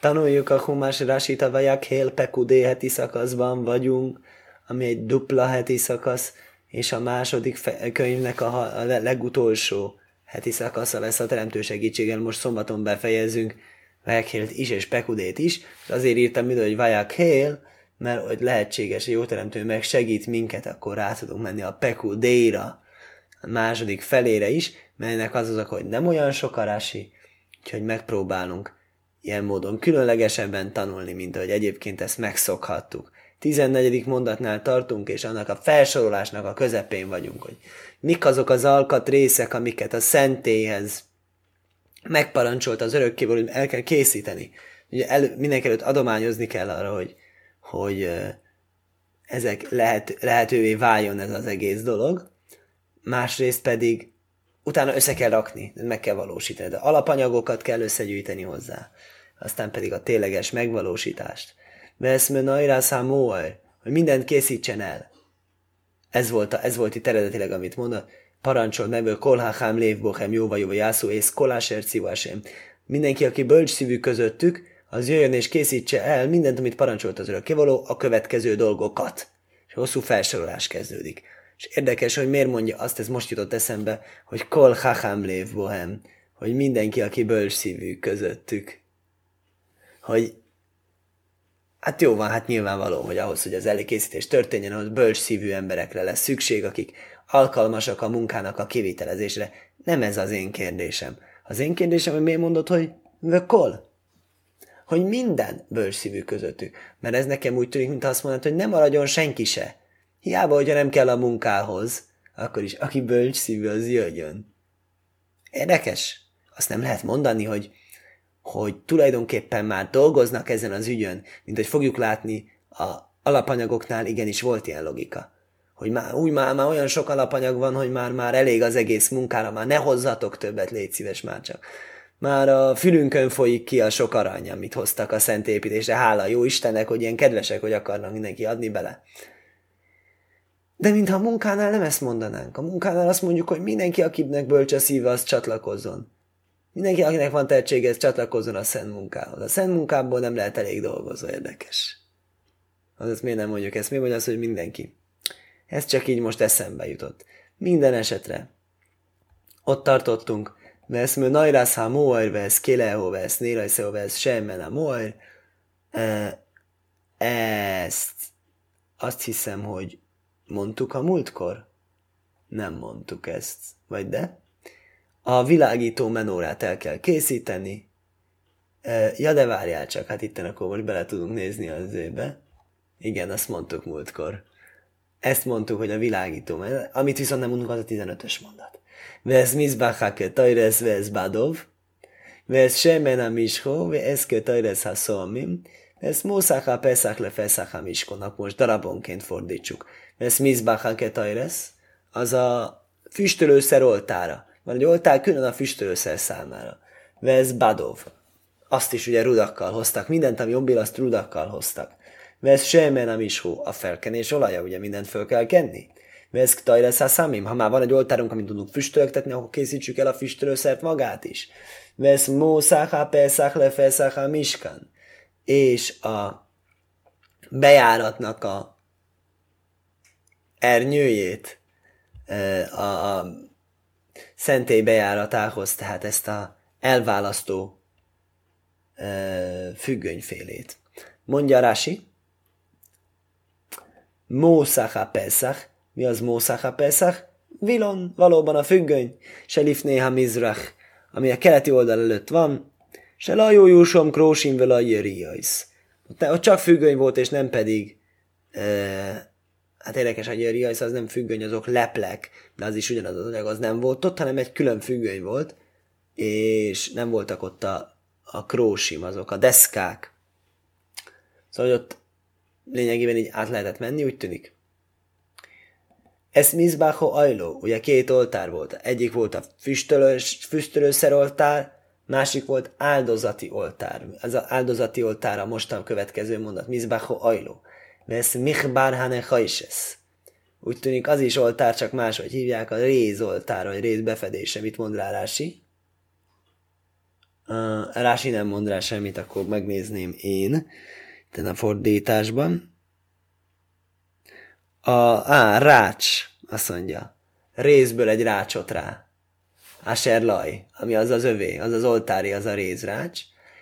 Tanuljuk a Humás Rasit a Vaják Hél Pekudé heti szakaszban vagyunk, ami egy dupla heti szakasz, és a második fe- könyvnek a, a legutolsó heti szakasza lesz a teremtő segítséggel. Most szombaton befejezünk Vaják is és Pekudét is, és azért írtam ide, hogy Vaják Hél, mert hogy lehetséges, hogy jó teremtő meg segít minket, akkor rá tudunk menni a Pekudéra, a második felére is, melynek az az, hogy nem olyan sok arási, úgyhogy megpróbálunk ilyen módon különlegesebben tanulni, mint ahogy egyébként ezt megszokhattuk. 14. mondatnál tartunk, és annak a felsorolásnak a közepén vagyunk, hogy mik azok az alkatrészek, amiket a szentélyhez megparancsolt az örökkévaló, hogy el kell készíteni. Ugye el, mindenek előtt adományozni kell arra, hogy, hogy ezek lehet, lehetővé váljon ez az egész dolog. Másrészt pedig utána össze kell rakni, meg kell valósítani, de alapanyagokat kell összegyűjteni hozzá. Aztán pedig a tényleges megvalósítást. Veszme najrá számóaj, hogy mindent készítsen el. Ez volt, a, ez volt itt eredetileg, amit mondott. Parancsolt meg, kolhachám lévbohem, jóva jóva jászó, és koláser szívásém. Mindenki, aki bölcs szívű közöttük, az jöjjön és készítse el mindent, amit parancsolt az örökkévaló, a következő dolgokat. És hosszú felsorolás kezdődik. És érdekes, hogy miért mondja azt, ez most jutott eszembe, hogy kol hacham lév bohem, hogy mindenki, aki bölcs szívű közöttük. Hogy Hát jó van, hát nyilvánvaló, hogy ahhoz, hogy az előkészítés történjen, ahhoz bölcs szívű emberekre lesz szükség, akik alkalmasak a munkának a kivitelezésre. Nem ez az én kérdésem. Az én kérdésem, hogy miért mondod, hogy vökol? Hogy minden bölcs szívű közöttük. Mert ez nekem úgy tűnik, mint azt mondod, hogy nem maradjon senki se. Hiába, hogyha nem kell a munkához, akkor is aki bölcs szívű, az jöjjön. Érdekes. Azt nem lehet mondani, hogy hogy tulajdonképpen már dolgoznak ezen az ügyön, mint hogy fogjuk látni a alapanyagoknál igenis volt ilyen logika. Hogy már, úgy már, már olyan sok alapanyag van, hogy már, már elég az egész munkára, már ne hozzatok többet, légy szíves már csak. Már a fülünkön folyik ki a sok arany, amit hoztak a szent építésre. Hála jó Istennek, hogy ilyen kedvesek, hogy akarnak mindenki adni bele. De mintha a munkánál nem ezt mondanánk. A munkánál azt mondjuk, hogy mindenki, akinek bölcs a szíve, az csatlakozzon. Mindenki, akinek van tehetsége, ez csatlakozzon a szent munkához. A szent munkából nem lehet elég dolgozó, érdekes. Azaz miért nem mondjuk ezt? Miért mondja azt, hogy mindenki? Ez csak így most eszembe jutott. Minden esetre. Ott tartottunk. Vesz mő najrász ha moajr, vesz kéleho, vesz nélajszeo, vesz semmen a moajr. Ezt azt hiszem, hogy mondtuk a múltkor? Nem mondtuk ezt. Vagy de? A világító menórát el kell készíteni. Ja, de várjál csak, hát itten akkor most bele tudunk nézni az ébe. Igen, azt mondtuk múltkor. Ezt mondtuk, hogy a világító, amit viszont nem mondunk, az a 15-ös mondat. Vesz mizbachake tajresz vesz badov, vesz semen a misho, vesz ke tajresz ha szolmim, vesz mószáka peszák le feszák a miskonak, most darabonként fordítsuk. Vesz mizbachake tajresz, az a füstölőszer oltára. Van egy oltár külön a füstölőszer számára. Vesz Badov. Azt is ugye rudakkal hoztak. Mindent, ami jobbil, azt rudakkal hoztak. Vesz Semen Amishó. A felkenés olaja, ugye mindent föl kell kenni. Vesz Ktajresz Samim. Ha már van egy oltárunk, amit tudunk füstöltetni, akkor készítsük el a füstölőszert magát is. Vesz Mószáha Pesach Lefesach Miskan. És a bejáratnak a ernyőjét, a, a szentély bejáratához, tehát ezt a elválasztó e, függönyfélét. Mondja Rási, Mószacha Pesach, mi az Mószacha Pesach? Vilon, valóban a függöny, se lifnéha mizrach, ami a keleti oldal előtt van, se lajó júsom krósim vele a. Ott csak függöny volt, és nem pedig e, hát érdekes, hogy a riajsz az nem függöny, azok leplek, de az is ugyanaz az anyag, az nem volt ott, hanem egy külön függöny volt, és nem voltak ott a, a krósim, azok a deszkák. Szóval hogy ott lényegében így át lehetett menni, úgy tűnik. Ez Mizbáho Ajló, ugye két oltár volt. Egyik volt a füstölős, füstölőszer oltár, másik volt áldozati oltár. Az áldozati oltár a mostan következő mondat, Mizbáho Ajló. Vesz Michbar Hane Hajses. Úgy tűnik az is oltár, csak máshogy hívják, a réz oltár, vagy réz befedése. Mit mond rá Rási? Uh, Rási nem mond rá semmit, akkor megnézném én. Itt a fordításban. A, á, rács, azt mondja. Részből egy rácsot rá. Aserlaj, ami az az övé, az az oltári, az a rézrács.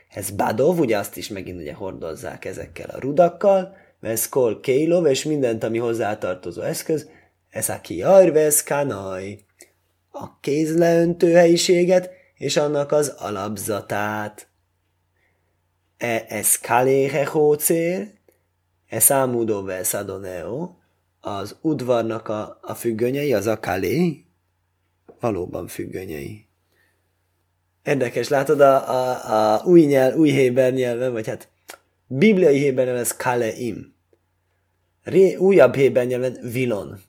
Ez badov, ugye azt is megint ugye hordozzák ezekkel a rudakkal, veszkol kélov, és mindent, ami hozzátartozó eszköz, ez a kiajr, vesz kanaj. A kézleöntő helyiséget, és annak az alapzatát. E, ez kaléhe hócér, e számúdó veszadoneo, az udvarnak a, a függönyei, az a kalé, valóban függönyei. Érdekes, látod, a, a, a új, nyelv, új héber nyelven, vagy hát bibliai héber ez kaleim. Ré, újabb héber nyelven vilon.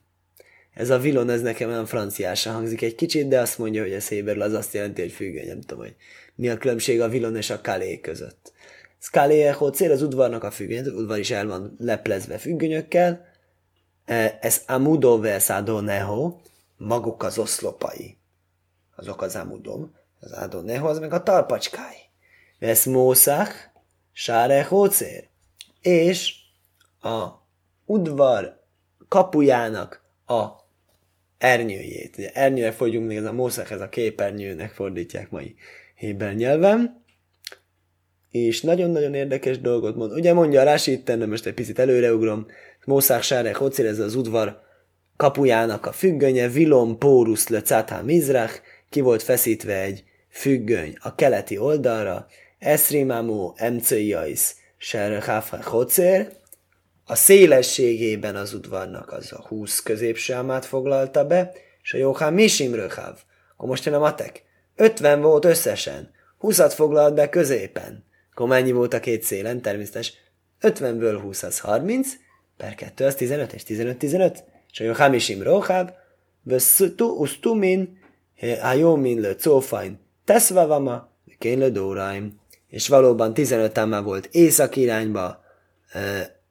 Ez a vilon, ez nekem olyan franciásan hangzik egy kicsit, de azt mondja, hogy ez héberül az azt jelenti, hogy függöny. Nem tudom, hogy mi a különbség a vilon és a kalé között. Kalé cél az udvarnak a függöny, az udvar is el van leplezve függönyökkel. Ez amudo versadoneho, maguk az oszlopai. Azok az amudom. Az adoneho, az meg a talpacskái. Ez mószach, sáre hócér. És a udvar kapujának a ernyőjét. Ugye ernyőre fogyunk még ez a mószak, ez a képernyőnek fordítják mai héber nyelven. És nagyon-nagyon érdekes dolgot mond. Ugye mondja a Rási itt, de most egy picit előreugrom. Mószák Sárek Hocir, ez az udvar kapujának a függönye, Vilom Pórus le Cáthá Mizrach, ki volt feszítve egy függöny a keleti oldalra, Eszrimámú Emceiais Serhafra Hocér, a szélességében az udvarnak az a 20 középsámát foglalta be, és a Jóhán Misim Röhav. Akkor most jön a matek. 50 volt összesen. 20-at foglalt be középen. Akkor mennyi volt a két szélen? Természetes. 50-ből 20 az 30, per 2 az 15, és 15-15. És a Jóhán Misim Röhav, Vesztu usztumin, a jó min le cófain, teszvavama, kén le dóraim. És valóban 15 ámá volt észak irányba,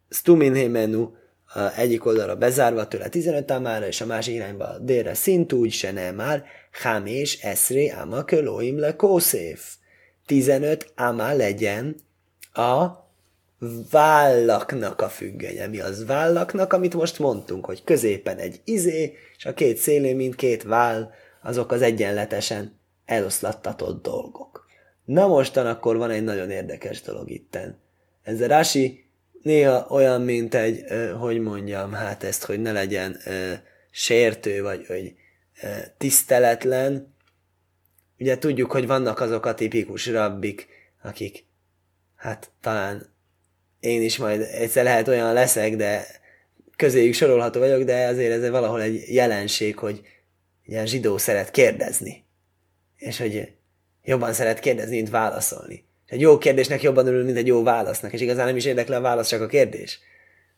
Stumin menu egyik oldalra bezárva tőle 15 amára, és a másik irányba délre szintúgy se nem már, Hám és Eszré Áma Kölóim le Kószéf. 15 Áma legyen a vállaknak a függönye. Mi az vállaknak, amit most mondtunk, hogy középen egy izé, és a két szélén, mint két váll, azok az egyenletesen eloszlattatott dolgok. Na mostan akkor van egy nagyon érdekes dolog itten. Ez a Rási néha olyan, mint egy, hogy mondjam, hát ezt, hogy ne legyen sértő, vagy hogy tiszteletlen. Ugye tudjuk, hogy vannak azok a tipikus rabbik, akik, hát talán én is majd egyszer lehet olyan leszek, de közéjük sorolható vagyok, de azért ez valahol egy jelenség, hogy ilyen zsidó szeret kérdezni. És hogy jobban szeret kérdezni, mint válaszolni. Egy jó kérdésnek jobban örül, mint egy jó válasznak, és igazán nem is érdekli a válasz, csak a kérdés.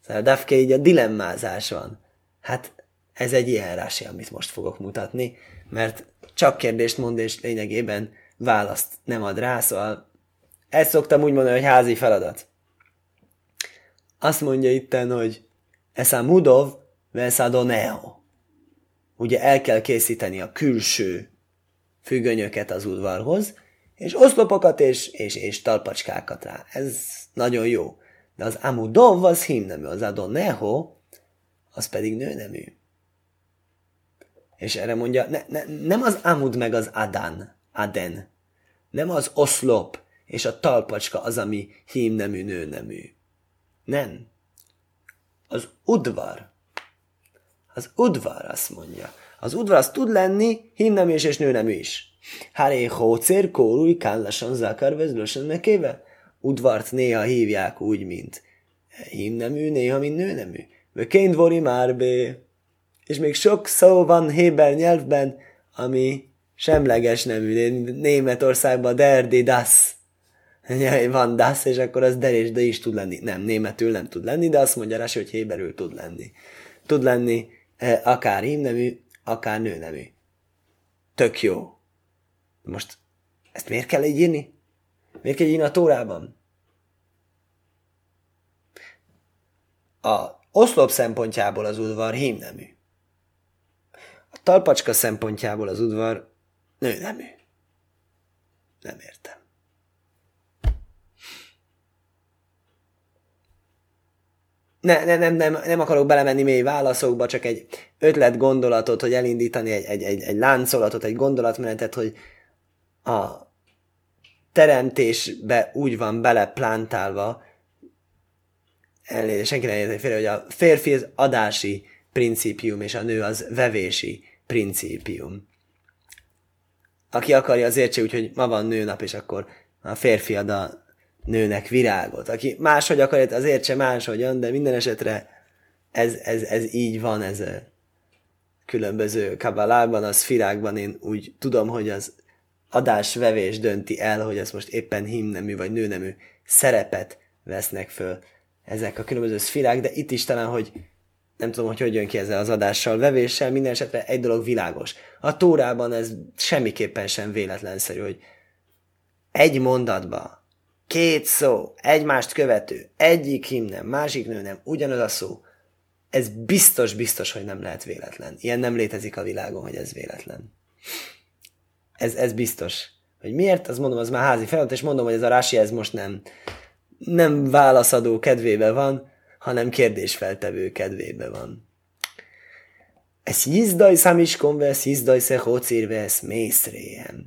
Szóval Dafke így a dilemmázás van. Hát ez egy ilyen rási, amit most fogok mutatni, mert csak kérdést mond, és lényegében választ nem ad rá, szóval ezt szoktam úgy mondani, hogy házi feladat. Azt mondja itten, hogy ez a mudov, neo. Ugye el kell készíteni a külső függönyöket az udvarhoz, és oszlopokat és, és, és talpacskákat rá. Ez nagyon jó. De az amudov az hímnemű, az adoneho, az pedig nőnemű. És erre mondja, ne, ne, nem az amud meg az adan, aden, nem az oszlop és a talpacska az, ami hímnemű, nőnemű. Nem. Az udvar. Az udvar azt mondja. Az udvar az tud lenni hímnemű és nőnemű is. Háré hócér kórúj kállasan zakar vezlösen nekéve. Udvart néha hívják úgy, mint hímnemű, néha, mint nőnemű. Vöként vori már bé. És még sok szó van Héber nyelvben, ami semleges nemű. Németországban derdi das. Van das, és akkor az der és de is tud lenni. Nem, németül nem tud lenni, de azt mondja rá, hogy héberül tud lenni. Tud lenni eh, akár hímnemű, akár nőnemű. Tök jó. Most ezt miért kell így írni? Miért kell írni a Tórában? A oszlop szempontjából az udvar hímnemű. A talpacska szempontjából az udvar nőnemű. Nem értem. Ne, ne, nem, nem, nem akarok belemenni mély válaszokba, csak egy ötlet gondolatot, hogy elindítani egy, egy, egy, egy láncolatot, egy gondolatmenetet, hogy a teremtésbe úgy van beleplántálva, elnézést, senki nem érti félre, hogy a férfi az adási principium, és a nő az vevési principium. Aki akarja, az értse úgy, hogy ma van nőnap, és akkor a férfi ad a nőnek virágot. Aki máshogy akarja, az értse máshogyan, de minden esetre ez, ez, ez így van, ez a különböző kabalában, az firákban én úgy tudom, hogy az adásvevés dönti el, hogy ez most éppen himnemű vagy nőnemű szerepet vesznek föl ezek a különböző szfirák, de itt is talán, hogy nem tudom, hogy hogy jön ki ezzel az adással, vevéssel, minden esetre egy dolog világos. A Tórában ez semmiképpen sem véletlenszerű, hogy egy mondatba, két szó, egymást követő, egyik himnem, másik nő nem, ugyanaz a szó, ez biztos, biztos, hogy nem lehet véletlen. Ilyen nem létezik a világon, hogy ez véletlen. Ez, ez biztos. Hogy miért, az mondom, az már házi feladat, és mondom, hogy ez a rási, ez most nem, nem válaszadó kedvébe van, hanem kérdésfeltevő kedvébe van. Ez jizdaj szamiskon vesz, jizdaj szechócír vesz, mészréjem.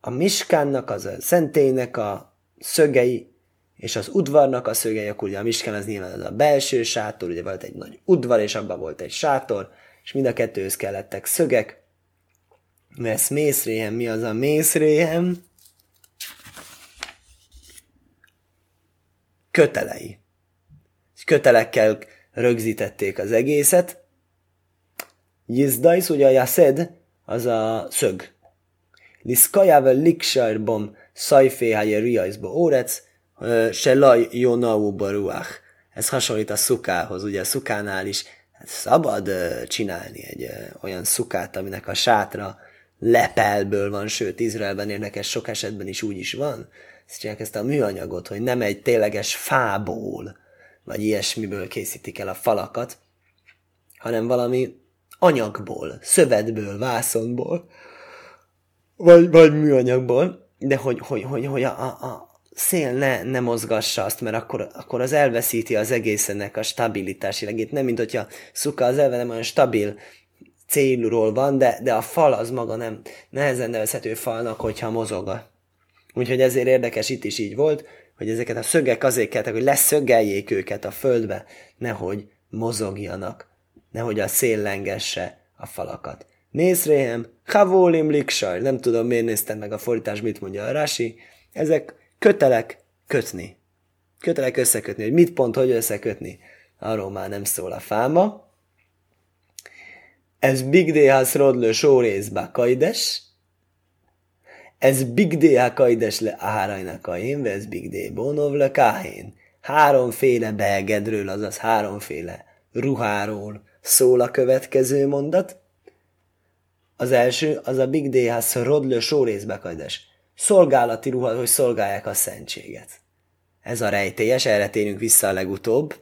A miskánnak, az a szentélynek a szögei, és az udvarnak a szögei, akkor ugye a miskán az nyilván az a belső sátor, ugye volt egy nagy udvar, és abban volt egy sátor, és mind a kettőhöz kellettek szögek. Vesz mészréhem, mi az a mészréhem? Kötelei kötelekkel rögzítették az egészet. Jizdajsz, ugye a jaszed, az a szög. Liszkajával liksajrbom szajféhája riajzba órec, se laj jónaú baruach. Ez hasonlít a szukához, ugye a szukánál is hát szabad csinálni egy olyan szukát, aminek a sátra lepelből van, sőt, Izraelben érdekes sok esetben is úgy is van. Ezt ezt a műanyagot, hogy nem egy tényleges fából, vagy ilyesmiből készítik el a falakat, hanem valami anyagból, szövetből, vászonból, vagy, vagy műanyagból, de hogy, hogy, hogy, hogy a, a, szél ne, ne mozgassa azt, mert akkor, akkor az elveszíti az egészenek a stabilitási legét. Nem, mint hogyha szuka az elve nem olyan stabil célról van, de, de a fal az maga nem nehezen nevezhető falnak, hogyha mozog. Úgyhogy ezért érdekes, itt is így volt, hogy ezeket a szögek azért keltek, hogy leszögeljék őket a földbe, nehogy mozogjanak, nehogy a szél lengesse a falakat. Nézd réhem, havólim liksaj, nem tudom miért néztem meg a fordítás, mit mondja a Rasi, ezek kötelek kötni. Kötelek összekötni, hogy mit pont, hogy összekötni, arról már nem szól a fáma. Ez Big Déhász Rodlő sórészbe kaides, ez big day kaides le árajnak a én, ez big day bonov le káhén. Háromféle belgedről, azaz háromféle ruháról szól a következő mondat. Az első, az a big has rodlő sórészbe kaides. Szolgálati ruha, hogy szolgálják a szentséget. Ez a rejtélyes, erre térünk vissza a legutóbb.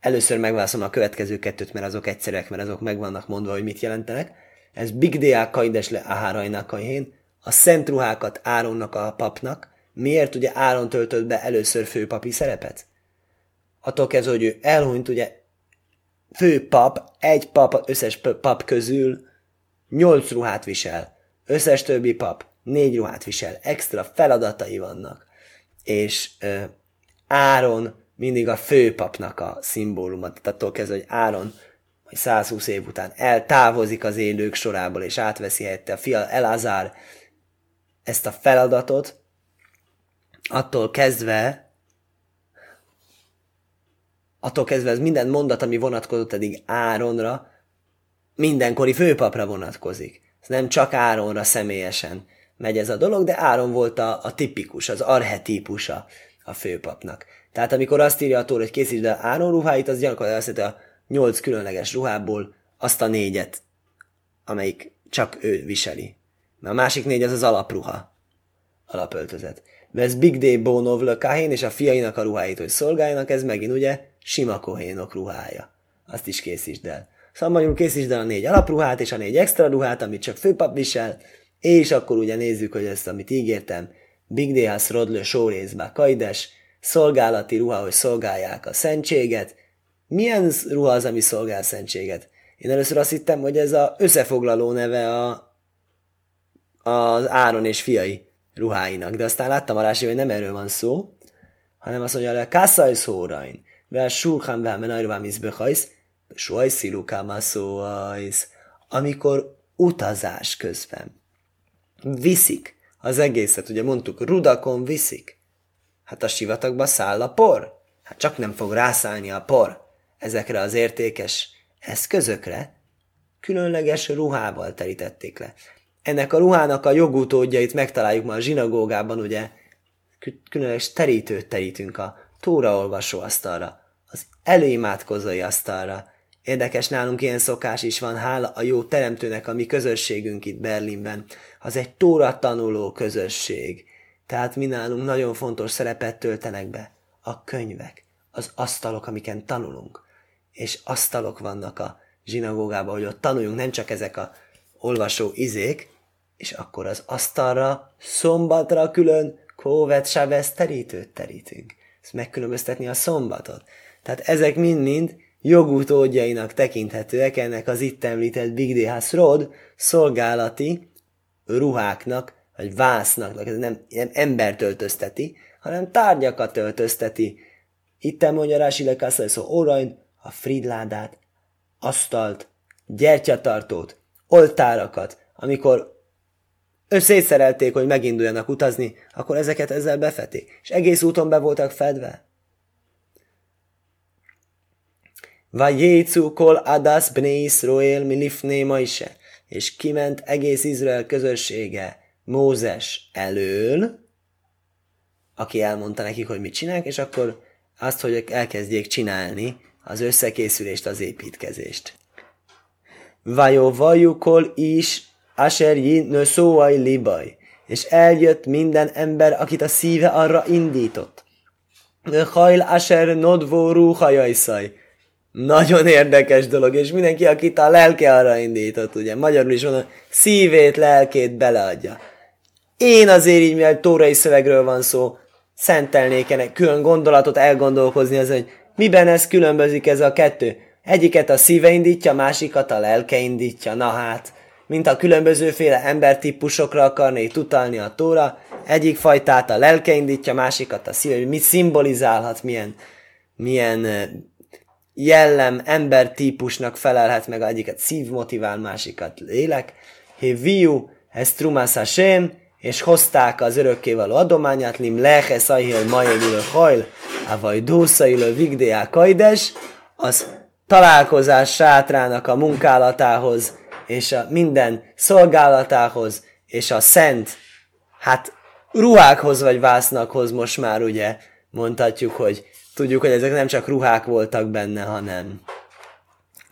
Először megválaszolom a következő kettőt, mert azok egyszerűek, mert azok meg vannak mondva, hogy mit jelentenek. Ez big day kaides le árajnak a én, a szent ruhákat Áronnak a papnak, miért ugye Áron töltött be először főpapi szerepet? Attól kezdve, hogy ő elhunyt, ugye főpap, egy pap összes pap közül nyolc ruhát visel. Összes többi pap négy ruhát visel. Extra feladatai vannak. És ö, Áron mindig a főpapnak a szimbóluma. Tehát attól kezdve, hogy Áron hogy 120 év után eltávozik az élők sorából, és átveszi helyette a fia Elazár ezt a feladatot, attól kezdve, attól kezdve ez minden mondat, ami vonatkozott eddig Áronra, mindenkori főpapra vonatkozik. Ez nem csak Áronra személyesen megy ez a dolog, de Áron volt a, a tipikus, az arhetípusa a főpapnak. Tehát amikor azt írja a tóra, hogy készítsd el Áron ruháit, az gyakorlatilag azt jelenti a nyolc különleges ruhából azt a négyet, amelyik csak ő viseli. Mert a másik négy az az alapruha, alapöltözet. Vesz Big Day Bonov lökáhén, és a fiainak a ruháit, hogy szolgáljanak, ez megint ugye sima kohénok ruhája. Azt is készítsd el. Szóval magyarul készítsd el a négy alapruhát, és a négy extra ruhát, amit csak főpap visel, és akkor ugye nézzük, hogy ezt, amit ígértem, Big Day Has Rodlő sórészbe kaides, szolgálati ruha, hogy szolgálják a szentséget, Milyen ruha az, ami szolgál szentséget? Én először azt hittem, hogy ez a összefoglaló neve a, az Áron és fiai ruháinak, de aztán láttam a rási, hogy nem erről van szó, hanem azt mondja, hogy kászaj szórain, vel sulchan vel menajrvám izbehajsz, Suajszi szóajsz, amikor utazás közben viszik az egészet, ugye mondtuk, rudakon viszik. Hát a sivatagba száll a por. Hát csak nem fog rászállni a por ezekre az értékes eszközökre. Különleges ruhával terítették le. Ennek a ruhának a jogutódjait megtaláljuk ma a zsinagógában, ugye különleges terítőt terítünk a tóraolvasó asztalra, az előimádkozói asztalra, Érdekes, nálunk ilyen szokás is van, hála a jó teremtőnek, a mi közösségünk itt Berlinben. Az egy tóra tanuló közösség. Tehát mi nálunk nagyon fontos szerepet töltenek be. A könyvek, az asztalok, amiken tanulunk. És asztalok vannak a zsinagógában, hogy ott tanuljunk, nem csak ezek a olvasó izék, és akkor az asztalra, szombatra külön kóvet, sábesz terítőt terítünk. Ezt megkülönböztetni a szombatot. Tehát ezek mind-mind jogutódjainak tekinthetőek ennek az itt említett Big D Rod szolgálati ruháknak, vagy vásznak, ez nem, nem embert öltözteti, hanem tárgyakat öltözteti. Itt mondja Rási Lekasszal szó órain, a fridládát, asztalt, gyertyatartót, oltárakat, amikor összészerelték, hogy meginduljanak utazni, akkor ezeket ezzel befetik. És egész úton be voltak fedve. Vajécu kol adas bne Israel milifné Maise, és kiment egész Izrael közössége Mózes elől, aki elmondta nekik, hogy mit csinálják, és akkor azt, hogy elkezdjék csinálni az összekészülést, az építkezést. Vajó vajukol is aserji nöszóai libaj, és eljött minden ember, akit a szíve arra indított. Hajl aser nodvó rúhajajszaj, nagyon érdekes dolog, és mindenki, akit a lelke arra indított, ugye, magyarul is mondom, szívét, lelkét beleadja. Én azért így, mivel tórai szövegről van szó, szentelnék ennek külön gondolatot elgondolkozni az, hogy miben ez különbözik ez a kettő. Egyiket a szíve indítja, másikat a lelke indítja. Na hát, mint a különbözőféle embertípusokra akarnék utalni a tóra, egyik fajtát a lelke indítja, másikat a szíve, mit szimbolizálhat, milyen, milyen jellem, ember típusnak felelhet meg, egyiket szív motivál, másikat lélek. Hé viu, ez Hashem, és hozták az örökkévaló adományát, lim lehe szajhél majegülő hajl, avaj dószailő vigdeá kajdes, az találkozás sátrának a munkálatához, és a minden szolgálatához, és a szent, hát ruhákhoz vagy vásznakhoz most már ugye mondhatjuk, hogy Tudjuk, hogy ezek nem csak ruhák voltak benne, hanem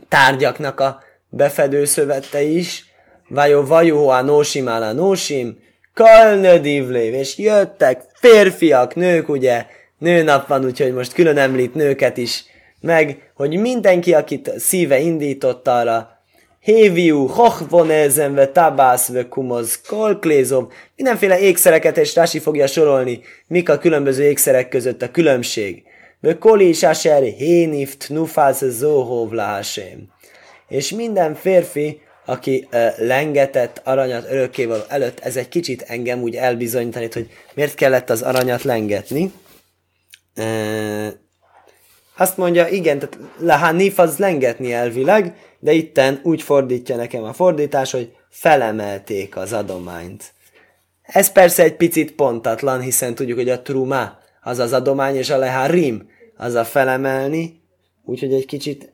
tárgyaknak a befedő szövette is. Vajó a nósim a nósim, kalnödivlév, és jöttek férfiak, nők, ugye, nőnap van, úgyhogy most külön említ nőket is, meg, hogy mindenki, akit szíve indított arra, Héviú, hochvonezenve, tabászve, kumoz, kolklézov, mindenféle ékszereket, és Rási fogja sorolni, mik a különböző ékszerek között a különbség. Vökol is asher hénift nufáz zóhov. És minden férfi, aki uh, lengetett aranyat örökkévaló előtt, ez egy kicsit engem úgy elbizonyítanít, hogy miért kellett az aranyat lengetni. Uh, azt mondja, igen, tehát lehanif az lengetni elvileg, de itten úgy fordítja nekem a fordítás, hogy felemelték az adományt. Ez persze egy picit pontatlan, hiszen tudjuk, hogy a truma az az adomány, és a leharim az a felemelni, úgyhogy egy kicsit,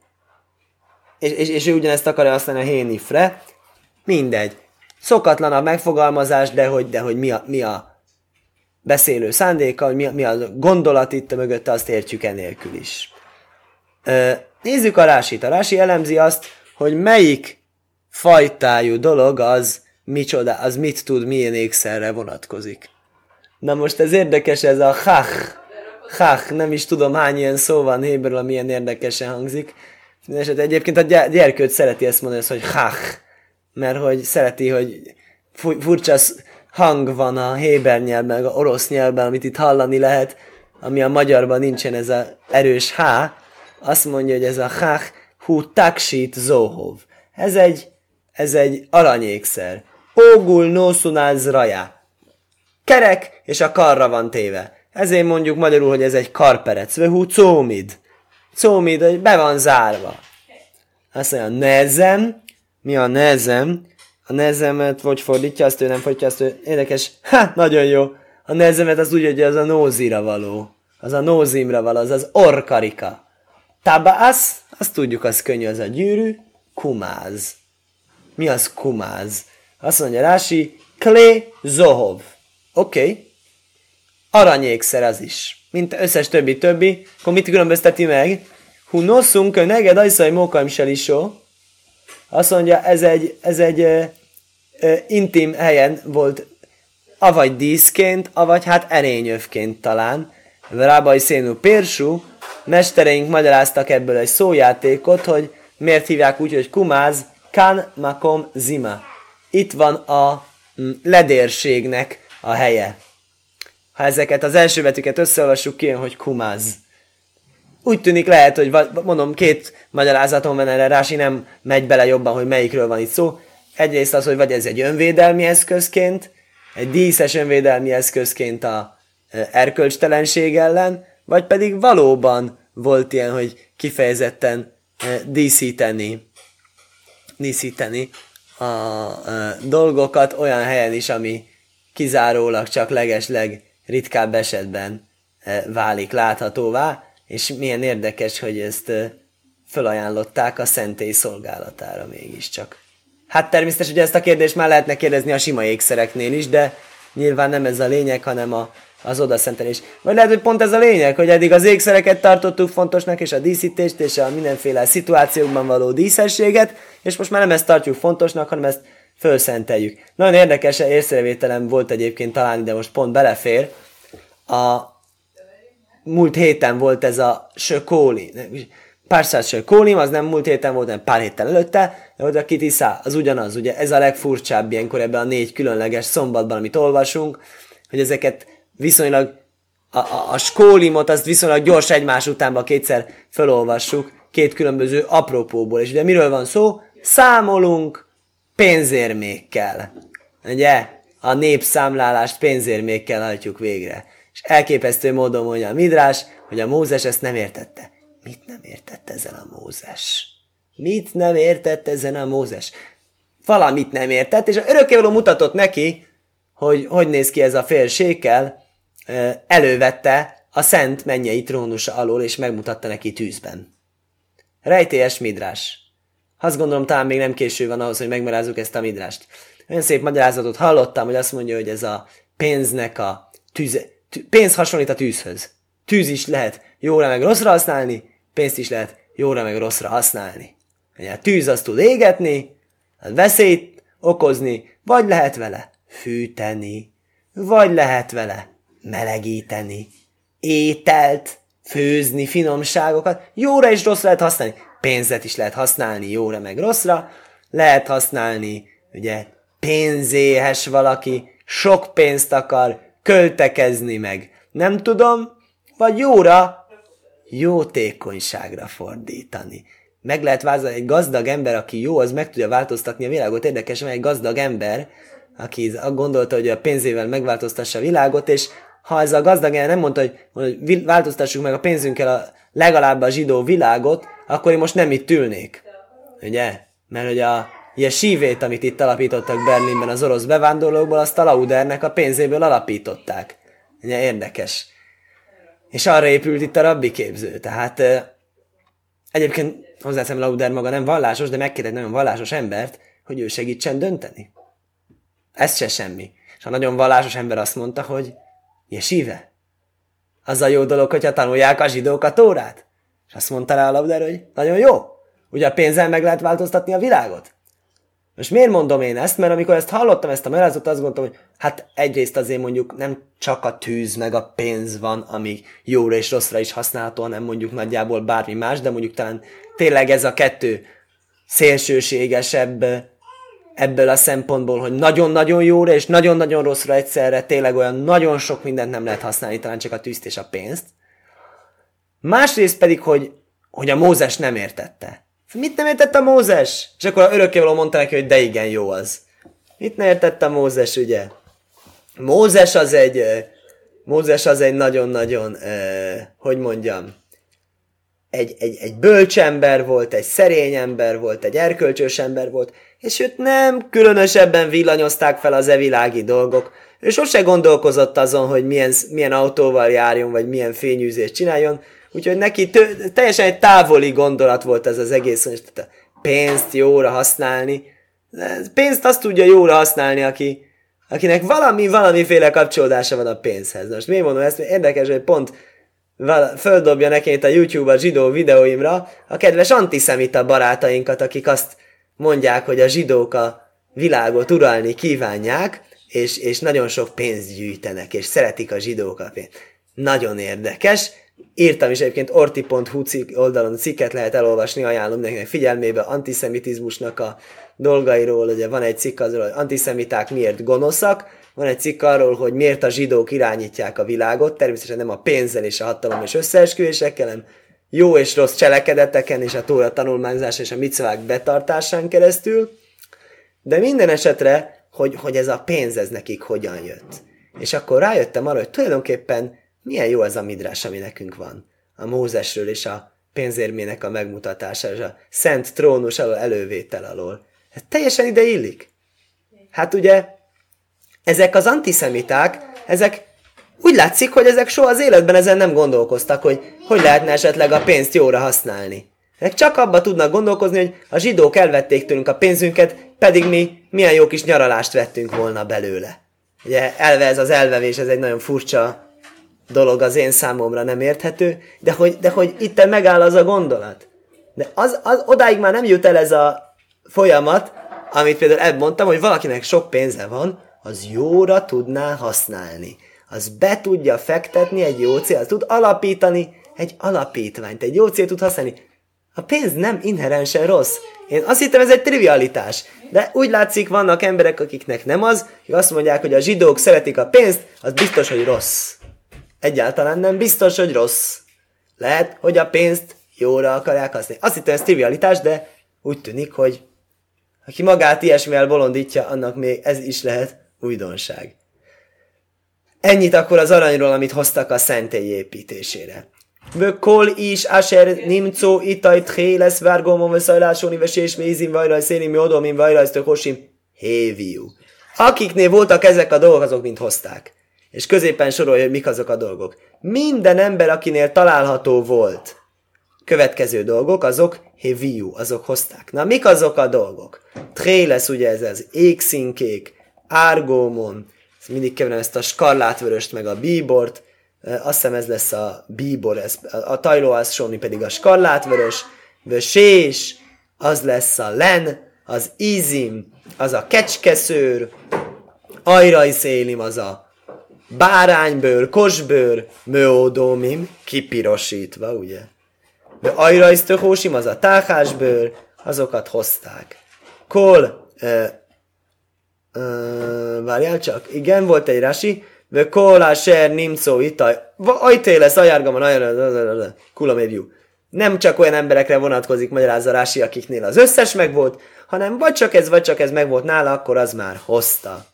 és, és, és ő ugyanezt akarja használni a hénifre, mindegy. Szokatlan a megfogalmazás, de hogy, de hogy mi, a, mi a beszélő szándéka, mi, mi a gondolat itt mögötte, azt értjük enélkül is. Nézzük a rásit. A rási elemzi azt, hogy melyik fajtájú dolog az micsoda, az mit tud, milyen ékszerre vonatkozik. Na most ez érdekes, ez a hach, hach, nem is tudom hány ilyen szó van héberül, amilyen érdekesen hangzik. És egyébként a gyerkőt szereti ezt mondani, hogy hach, mert hogy szereti, hogy furcsa hang van a héber nyelvben, a orosz nyelvben, amit itt hallani lehet, ami a magyarban nincsen ez a erős H, azt mondja, hogy ez a hach hu taksit zohov. Ez egy, ez egy aranyékszer. Ógul nószunál raja. Kerek, és a karra van téve. Ezért mondjuk magyarul, hogy ez egy karperec. Vehu cómid. Cómid, hogy be van zárva. Azt mondja, nezem. Mi a nezem? A nezemet vagy fordítja, azt ő nem fordítja, azt ő... Érdekes. Ha, nagyon jó. A nezemet az úgy, hogy az a nózira való. Az a nózimra való, az az orkarika. Tabasz, azt tudjuk, az könnyű, az a gyűrű. Kumáz. Mi az kumáz? Azt mondja Rási, klé zohov. Oké. Okay. Aranyékszer az is. Mint összes többi-többi. Akkor mit különbözteti meg? Hu noszunk, neged ajszaj mókaim selisó. Azt mondja, ez egy, ez egy ö, ö, intim helyen volt, avagy díszként, avagy hát erényövként talán. Rábai szénú pérsú, mestereink magyaráztak ebből egy szójátékot, hogy miért hívják úgy, hogy kumáz, kan makom zima. Itt van a mm, ledérségnek a helye. Ha ezeket az első betűket összeolvassuk, kijön, hogy kumáz. Úgy tűnik lehet, hogy mondom, két magyarázatom van erre, Rási nem megy bele jobban, hogy melyikről van itt szó. Egyrészt az, hogy vagy ez egy önvédelmi eszközként, egy díszes önvédelmi eszközként a erkölcstelenség ellen, vagy pedig valóban volt ilyen, hogy kifejezetten díszíteni, díszíteni a dolgokat olyan helyen is, ami kizárólag csak legesleg ritkább esetben válik láthatóvá, és milyen érdekes, hogy ezt felajánlották a szentély szolgálatára mégiscsak. Hát természetesen, hogy ezt a kérdést már lehetne kérdezni a sima ékszereknél is, de nyilván nem ez a lényeg, hanem a, az odaszentelés. Vagy lehet, hogy pont ez a lényeg, hogy eddig az ékszereket tartottuk fontosnak, és a díszítést, és a mindenféle szituációkban való díszességet, és most már nem ezt tartjuk fontosnak, hanem ezt fölszenteljük. Nagyon érdekes észrevételem volt egyébként talán, de most pont belefér. A múlt héten volt ez a sökóli, pár sökólim, az nem múlt héten volt, hanem pár héttel előtte, de oda kitiszá, az ugyanaz, ugye ez a legfurcsább ilyenkor ebben a négy különleges szombatban, amit olvasunk, hogy ezeket viszonylag a, a, a skólimot azt viszonylag gyors egymás utánba kétszer felolvassuk, két különböző apropóból. És ugye miről van szó? Számolunk pénzérmékkel. Ugye? A népszámlálást pénzérmékkel hajtjuk végre. És elképesztő módon mondja a Midrás, hogy a Mózes ezt nem értette. Mit nem értett ezen a Mózes? Mit nem értett ezen a Mózes? Valamit nem értett, és a örökkévaló mutatott neki, hogy hogy néz ki ez a félsékel, elővette a szent mennyei trónusa alól, és megmutatta neki tűzben. Rejtélyes midrás. Azt gondolom, talán még nem késő van ahhoz, hogy megmarázzuk ezt a midrást. Olyan szép magyarázatot hallottam, hogy azt mondja, hogy ez a pénznek a tűze, tű, pénz hasonlít a tűzhöz. Tűz is lehet jóra meg rosszra használni, pénzt is lehet jóra meg rosszra használni. A tűz azt tud égetni, veszélyt okozni, vagy lehet vele fűteni, vagy lehet vele melegíteni, ételt, főzni, finomságokat, jóra és rosszra lehet használni. Pénzet is lehet használni jóra meg rosszra, lehet használni, ugye, pénzéhes valaki, sok pénzt akar költekezni meg, nem tudom, vagy jóra, jótékonyságra fordítani. Meg lehet vázolni egy gazdag ember, aki jó, az meg tudja változtatni a világot. Érdekes, mert egy gazdag ember, aki gondolta, hogy a pénzével megváltoztassa a világot, és ha ez a gazdag nem mondta, hogy, hogy változtassuk meg a pénzünkkel a, legalább a zsidó világot, akkor én most nem itt ülnék. Ugye? Mert hogy a ilyen amit itt alapítottak Berlinben az orosz bevándorlókból, azt a Laudernek a pénzéből alapították. Ugye érdekes. És arra épült itt a rabbi képző. Tehát egyébként hozzáteszem Lauder maga nem vallásos, de megkérdez egy nagyon vallásos embert, hogy ő segítsen dönteni. Ez se semmi. És a nagyon vallásos ember azt mondta, hogy Jesive, az a jó dolog, hogyha tanulják a zsidók a tórát. És azt mondta rá a labdára, hogy nagyon jó. Ugye a pénzzel meg lehet változtatni a világot? Most miért mondom én ezt? Mert amikor ezt hallottam, ezt a merázatot, azt gondoltam, hogy hát egyrészt azért mondjuk nem csak a tűz meg a pénz van, ami jóra és rosszra is használható, hanem mondjuk nagyjából bármi más, de mondjuk talán tényleg ez a kettő szélsőségesebb ebből a szempontból, hogy nagyon-nagyon jóra és nagyon-nagyon rosszra egyszerre tényleg olyan nagyon sok mindent nem lehet használni, talán csak a tűzt és a pénzt. Másrészt pedig, hogy hogy a Mózes nem értette. Mit nem értette a Mózes? És akkor a örökkévaló mondta neki, hogy de igen, jó az. Mit nem értette a Mózes, ugye? Mózes az egy, Mózes az egy nagyon-nagyon, hogy mondjam, egy, egy, egy bölcs ember volt, egy szerény ember volt, egy erkölcsös ember volt, és őt nem különösebben villanyozták fel az evilági dolgok. Ő sose gondolkozott azon, hogy milyen, milyen autóval járjon, vagy milyen fényűzést csináljon, úgyhogy neki tő, teljesen egy távoli gondolat volt ez az egész, hogy pénzt jóra használni. Pénzt azt tudja jóra használni, aki, akinek valami, valamiféle kapcsolódása van a pénzhez. Most miért mondom ezt? Érdekes, hogy pont földobja nekét a YouTube a zsidó videóimra a kedves antiszemita barátainkat, akik azt mondják, hogy a zsidók a világot uralni kívánják, és, és nagyon sok pénzt gyűjtenek, és szeretik a zsidók a pénzt. Nagyon érdekes. Írtam is egyébként orti.hu oldalon cikket lehet elolvasni, ajánlom nekik figyelmébe antiszemitizmusnak a dolgairól, ugye van egy cikk azról, hogy antiszemiták miért gonoszak, van egy cikk arról, hogy miért a zsidók irányítják a világot, természetesen nem a pénzzel és a hatalom és összeesküvésekkel, hanem jó és rossz cselekedeteken és a tóra tanulmányzás és a micvák betartásán keresztül, de minden esetre, hogy, hogy ez a pénz ez nekik hogyan jött. És akkor rájöttem arra, hogy tulajdonképpen milyen jó ez a midrás, ami nekünk van. A Mózesről és a pénzérmének a megmutatása, és a szent trónus alól elővétel alól. Ez teljesen ide illik. Hát ugye, ezek az antiszemiták, ezek úgy látszik, hogy ezek soha az életben ezen nem gondolkoztak, hogy hogy lehetne esetleg a pénzt jóra használni. Ezek csak abba tudnak gondolkozni, hogy a zsidók elvették tőlünk a pénzünket, pedig mi milyen jó kis nyaralást vettünk volna belőle. Ugye elve ez az elvevés, ez egy nagyon furcsa dolog az én számomra nem érthető, de hogy, de hogy itt megáll az a gondolat. De az, az, odáig már nem jut el ez a folyamat, amit például ebb mondtam, hogy valakinek sok pénze van, az jóra tudná használni az be tudja fektetni egy jó cél, tud alapítani egy alapítványt, egy jó cél tud használni. A pénz nem inherensen rossz. Én azt hittem, ez egy trivialitás. De úgy látszik, vannak emberek, akiknek nem az, hogy azt mondják, hogy a zsidók szeretik a pénzt, az biztos, hogy rossz. Egyáltalán nem biztos, hogy rossz. Lehet, hogy a pénzt jóra akarják használni. Azt hittem, ez trivialitás, de úgy tűnik, hogy aki magát ilyesmivel bolondítja, annak még ez is lehet újdonság. Ennyit akkor az aranyról, amit hoztak a szentély építésére. Is asher nimco itaj théles várgomon veszajlásoni vesés mézin vajraj szénim jodomin vajraj hosim héviu. Akiknél voltak ezek a dolgok, azok mind hozták. És középen sorolja, hogy mik azok a dolgok. Minden ember, akinél található volt következő dolgok, azok héviu, azok hozták. Na, mik azok a dolgok? Tréles, ugye ez az égszínkék, árgómon, mindig keverem ezt a skarlátvöröst, meg a bíbort, azt hiszem ez lesz a bíbor, ez, a tajlóászsóni pedig a skarlátvörös, vösés, az lesz a len, az ízim, az a kecskeszőr, ajrajszélim, az a báránybőr, kosbőr, möódómim, kipirosítva, ugye? De ajrajsztöhósim, az a táhásbőr, azokat hozták. Kol, Uh, várjál csak. Igen, volt egy rasi. Ve kola ser. Ajté lesz ajárgaman, kula mévjú. Nem csak olyan emberekre vonatkozik, magyarázza Rási, akiknél az összes megvolt, hanem vagy csak ez, vagy csak ez megvolt nála, akkor az már hozta.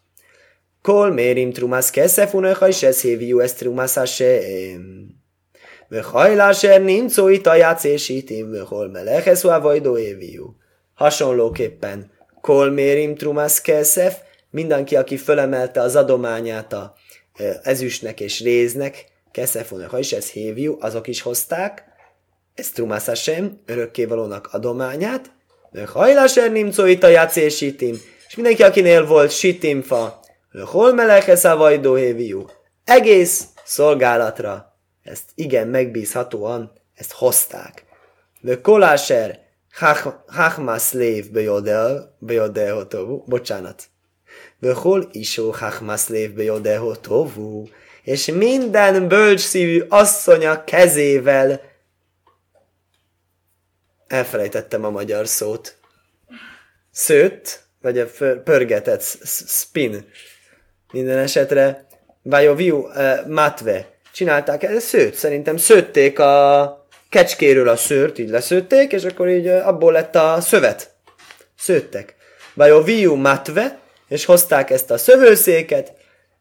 Kol mérim trumász keszef unöha is ez héviú ezt trumász hasem. Ve hajláser nimco itaj játszésítim, ve hol meleches vajdó éviú. Hasonlóképpen, kol mérim trumász keszef, mindenki, aki fölemelte az adományát a ezüstnek és réznek, keszefónak, ha is ez héviú, azok is hozták, ez trumász sem, örökkévalónak adományát, hajláser nimcóit a játszésítim, és mindenki, akinél volt sitimfa, hol melekesz a vajdó héviú, egész szolgálatra, ezt igen megbízhatóan, ezt hozták. De koláser, hachmas lév bejodehotovú, bocsánat, Vöhol isó hachmaszlév jodeho tovu, és minden bölcsszívű asszonya kezével elfelejtettem a magyar szót. Szőtt, vagy a pörgetett, spin. Minden esetre, viu, matve. Csinálták, ez szőtt, szerintem szőtték a kecskéről a szőrt így leszőtték, és akkor így abból lett a szövet. Szőttek. Vagy a viu matve, és hozták ezt a szövőszéket,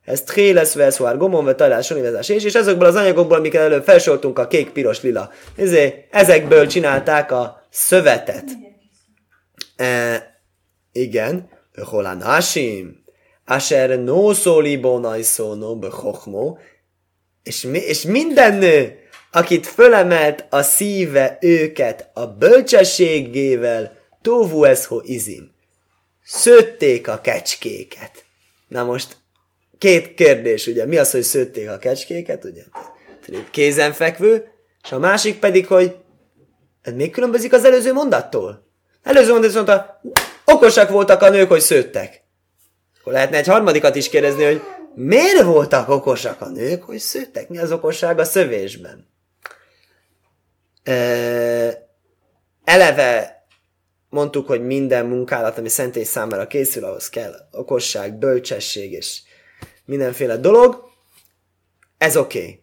ez tréles veszvár gomon, találás, univerzás és, és ezekből az anyagokból, amiket előbb felsoroltunk, a kék, piros, lila. Ezért ezekből csinálták a szövetet. E, igen, holán asim, asher no szólibonai szóno bechochmo, és, mi, és minden nő, akit fölemelt a szíve őket a bölcsességével, tóvu ho izim. Szőtték a kecskéket. Na most két kérdés, ugye, mi az, hogy szőtték a kecskéket, ugye, kézenfekvő, és a másik pedig, hogy ez még különbözik az előző mondattól. Előző mondat mondta, okosak voltak a nők, hogy szőttek. Akkor lehetne egy harmadikat is kérdezni, hogy miért voltak okosak a nők, hogy szőttek? Mi az okosság a szövésben? eleve mondtuk, hogy minden munkálat, ami szentély számára készül, ahhoz kell okosság, bölcsesség és mindenféle dolog. Ez oké. Okay.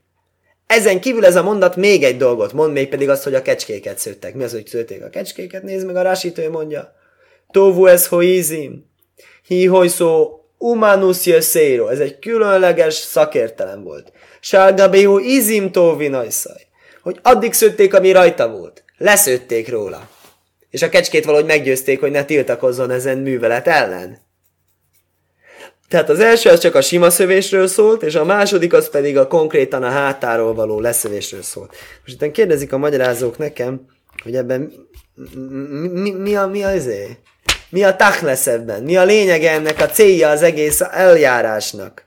Ezen kívül ez a mondat még egy dolgot mond, még pedig azt, hogy a kecskéket szőttek. Mi az, hogy szőtték a kecskéket? Nézd meg, a rásítő mondja. Tóvu ez hoizim. Hi szó umanus jösszéro. Ez egy különleges szakértelem volt. Sárgabehu izim tóvi najszaj hogy addig szőtték, ami rajta volt. Leszőtték róla. És a kecskét valahogy meggyőzték, hogy ne tiltakozzon ezen művelet ellen. Tehát az első az csak a sima szövésről szólt, és a második az pedig a konkrétan a hátáról való leszövésről szólt. Most itt kérdezik a magyarázók nekem, hogy ebben mi, mi, mi a, mi a izé? Mi a lesz ebben? Mi a lényege ennek a célja az egész eljárásnak?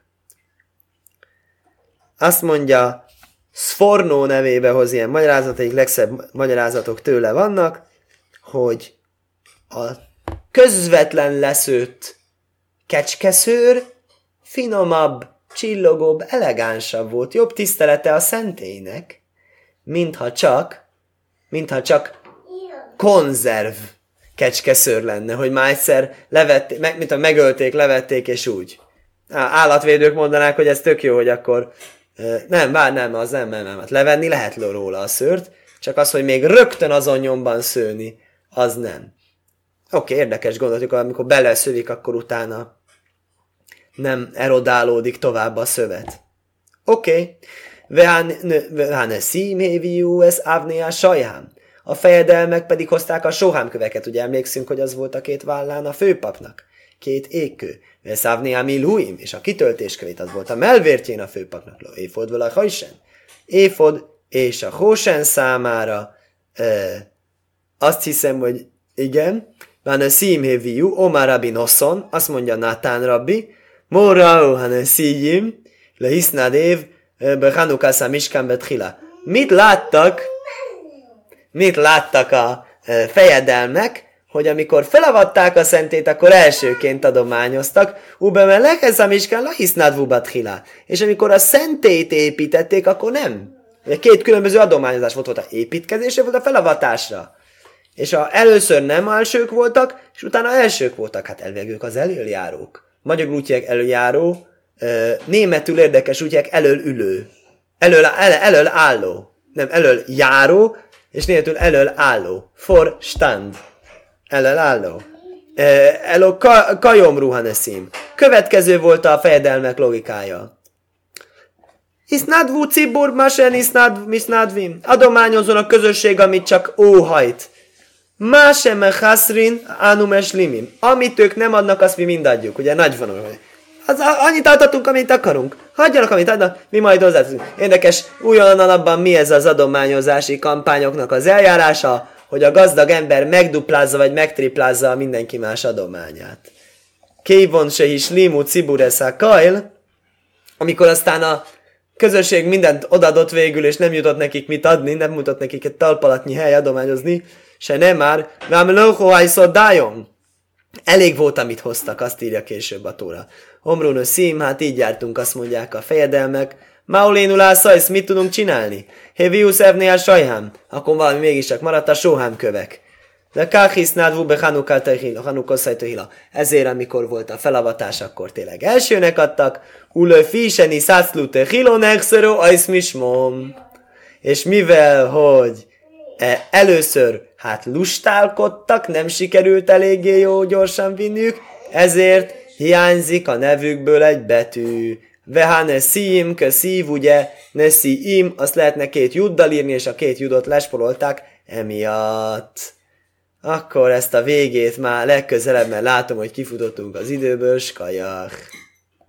Azt mondja Sforno nevébe hoz ilyen magyarázat, egyik legszebb magyarázatok tőle vannak, hogy a közvetlen leszőtt kecskeszőr finomabb, csillogóbb, elegánsabb volt, jobb tisztelete a szentélynek, mintha csak, mintha csak konzerv kecskeszőr lenne, hogy már egyszer levették, meg, mint a megölték, levették, és úgy. Állatvédők mondanák, hogy ez tök jó, hogy akkor nem, bár nem, az nem, nem, nem. Hát levenni lehet róla a szőrt, csak az, hogy még rögtön azon nyomban szőni, az nem. Oké, okay, érdekes gondoltuk, amikor beleszövik, akkor utána nem erodálódik tovább a szövet. Oké. Okay. szíméviú ez ávnéá sajám. A fejedelmek pedig hozták a sohámköveket, ugye emlékszünk, hogy az volt a két vállán a főpapnak. Két égkő. Szávni a Miluim, és a kitöltéskövét az volt a melvértjén a főpapnak. Éfod vele a hajsen. Éfod és a hósen számára e, azt hiszem, hogy igen, van a szímhéviú, Omar Rabbi Nosson, azt mondja Natán Rabbi, Morau han szíjim, le hisznád év, Bechanukászá Miskán Betchila. Mit láttak, mit láttak a fejedelmek, hogy amikor felavatták a szentét, akkor elsőként adományoztak, ube ez a miskán lahisznád vubatchila. És amikor a szentét építették, akkor nem. Két különböző adományozás volt, volt a építkezésre, volt a felavatásra. És a először nem elsők voltak, és utána elsők voltak. Hát elvégők az előjárók. Magyarul hívják előjáró, németül érdekes úgy hívják elölülő. Elől, el, elől álló. Nem, elől járó, és németül elől álló. For stand. Ellen álló. Elo kajom ruhaneszim. Következő volt a fejedelmek logikája. Isznádvú cibur, masen isznádvim. Adományozon a közösség, amit csak óhajt. Másem haszrin ánum limim. Amit ők nem adnak, azt mi mind adjuk. Ugye nagy van, az, annyit adhatunk, amit akarunk. Hagyjanak, amit adnak, mi majd hozzáteszünk. Érdekes, újonnan abban mi ez az adományozási kampányoknak az eljárása, hogy a gazdag ember megduplázza vagy megtriplázza a mindenki más adományát. Kévon se is limu cibureszá kajl, amikor aztán a közösség mindent odadott végül, és nem jutott nekik mit adni, nem mutat nekik egy talpalatnyi hely adományozni, se nem már, vám dájon. Elég volt, amit hoztak, azt írja később a tóra. Omrún szím, hát így jártunk, azt mondják a fejedelmek, Maulénul ászajsz, mit tudunk csinálni? Hevius evné a sajhám. Akkor valami mégiscsak maradt a sóhám kövek. De káhisznád vube hila. Ezért, amikor volt a felavatás, akkor tényleg elsőnek adtak. Ulő físeni szászlute hilonek szörő ajszmismom. És mivel, hogy E, először, hát lustálkodtak, nem sikerült eléggé jó gyorsan vinniük, ezért hiányzik a nevükből egy betű. Vehane szím, szív, ugye, ne im, azt lehetne két juddal írni, és a két judot lesporolták emiatt. Akkor ezt a végét már legközelebb, mert látom, hogy kifutottunk az időből, skajak.